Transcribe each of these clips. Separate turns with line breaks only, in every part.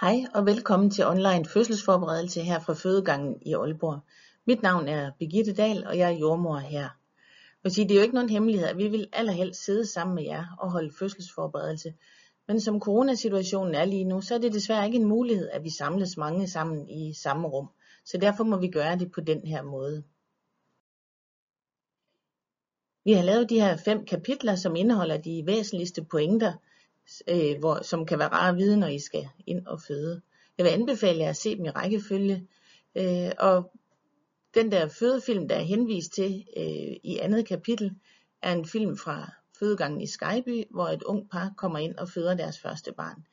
Hej og velkommen til online fødselsforberedelse her fra fødegangen i Aalborg. Mit navn er Birgitte Dahl, og jeg er jordmor her. Og sige, det er jo ikke nogen hemmelighed, at vi vil allerhelst sidde sammen med jer og holde fødselsforberedelse. Men som coronasituationen er lige nu, så er det desværre ikke en mulighed, at vi samles mange sammen i samme rum. Så derfor må vi gøre det på den her måde. Vi har lavet de her fem kapitler, som indeholder de væsentligste pointer, øh, hvor, som kan være rare at vide, når I skal ind og føde. Jeg vil anbefale jer at se dem i rækkefølge, øh, og den der fødefilm, der er henvist til øh, i andet kapitel, er en film fra fødegangen i Skyby, hvor et ung par kommer ind og føder deres første barn.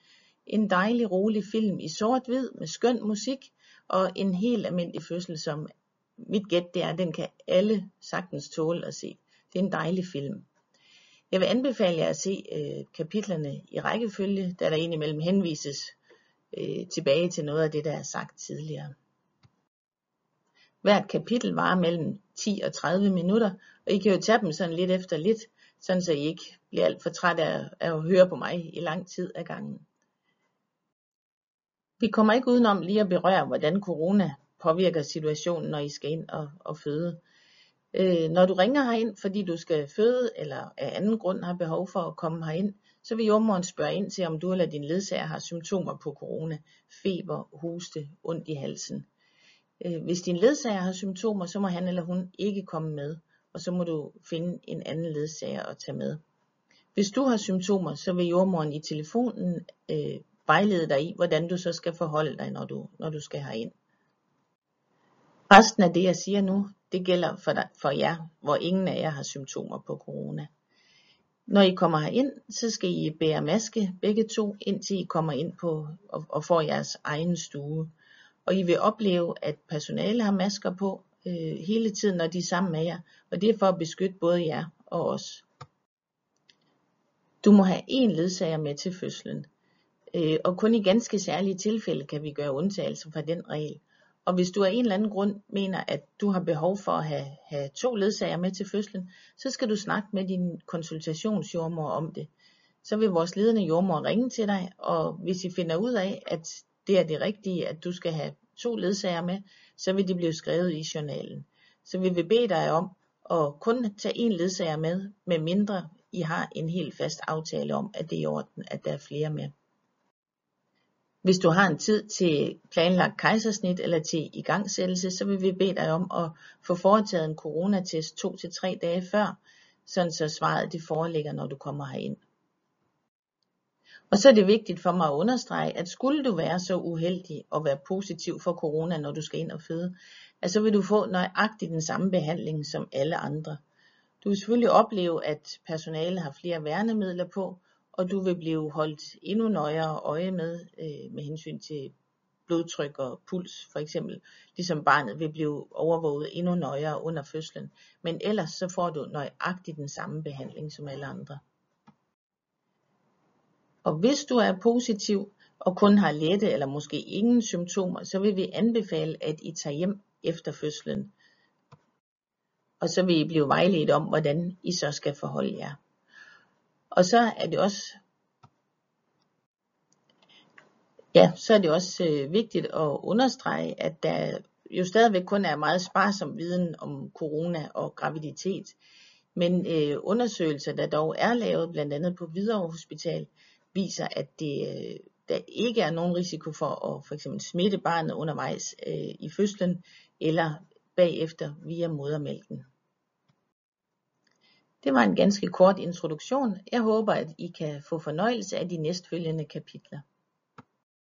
En dejlig, rolig film i sort-hvid med skøn musik og en helt almindelig fødsel, som mit gæt det er, den kan alle sagtens tåle at se. Det er en dejlig film. Jeg vil anbefale jer at se øh, kapitlerne i rækkefølge, da der indimellem henvises øh, tilbage til noget af det, der er sagt tidligere. Hvert kapitel varer mellem 10 og 30 minutter, og I kan jo tage dem sådan lidt efter lidt, sådan så I ikke bliver alt for træt af, af at høre på mig i lang tid ad gangen. Vi kommer ikke udenom lige at berøre, hvordan corona påvirker situationen, når I skal ind og, og føde. Øh, når du ringer herind, fordi du skal føde, eller af anden grund har behov for at komme herind, så vil jordmoren spørge ind til, om du eller din ledsager har symptomer på corona, feber, hoste, ondt i halsen. Øh, hvis din ledsager har symptomer, så må han eller hun ikke komme med, og så må du finde en anden ledsager at tage med. Hvis du har symptomer, så vil jordmoren i telefonen øh, vejlede dig i, hvordan du så skal forholde dig, når du, når du skal herind. Resten af det, jeg siger nu, det gælder for, dig, for jer, hvor ingen af jer har symptomer på corona. Når I kommer herind, så skal I bære maske begge to, indtil I kommer ind på og, og får jeres egen stue. Og I vil opleve, at personale har masker på øh, hele tiden, når de er sammen med jer. Og det er for at beskytte både jer og os. Du må have én ledsager med til fødslen. Øh, og kun i ganske særlige tilfælde kan vi gøre undtagelser fra den regel. Og hvis du af en eller anden grund mener, at du har behov for at have, have to ledsager med til fødslen, så skal du snakke med din konsultationsjordmor om det. Så vil vores ledende jordmor ringe til dig, og hvis I finder ud af, at det er det rigtige, at du skal have to ledsager med, så vil det blive skrevet i journalen. Så vi vil bede dig om at kun tage en ledsager med, med mindre I har en helt fast aftale om, at det er i orden, at der er flere med. Hvis du har en tid til planlagt kejsersnit eller til igangsættelse, så vil vi bede dig om at få foretaget en coronatest 2-3 dage før, sådan så svaret det foreligger, når du kommer herind. Og så er det vigtigt for mig at understrege, at skulle du være så uheldig at være positiv for corona, når du skal ind og føde, at så vil du få nøjagtigt den samme behandling som alle andre. Du vil selvfølgelig opleve, at personalet har flere værnemidler på, og du vil blive holdt endnu nøjere øje med øh, med hensyn til blodtryk og puls for eksempel, ligesom barnet vil blive overvåget endnu nøjere under fødslen. Men ellers så får du nøjagtigt den samme behandling som alle andre. Og hvis du er positiv og kun har lette eller måske ingen symptomer, så vil vi anbefale, at I tager hjem efter fødslen. Og så vil I blive vejledt om, hvordan I så skal forholde jer. Og så er det også ja, så er det også øh, vigtigt at understrege, at der jo stadigvæk kun er meget sparsom viden om corona og graviditet. Men øh, undersøgelser, der dog er lavet, blandt andet på Hvidovre Hospital, viser, at det, øh, der ikke er nogen risiko for at for eksempel smitte barnet undervejs øh, i fødslen eller bagefter via modermælken. Det var en ganske kort introduktion. Jeg håber, at I kan få fornøjelse af de næstfølgende kapitler.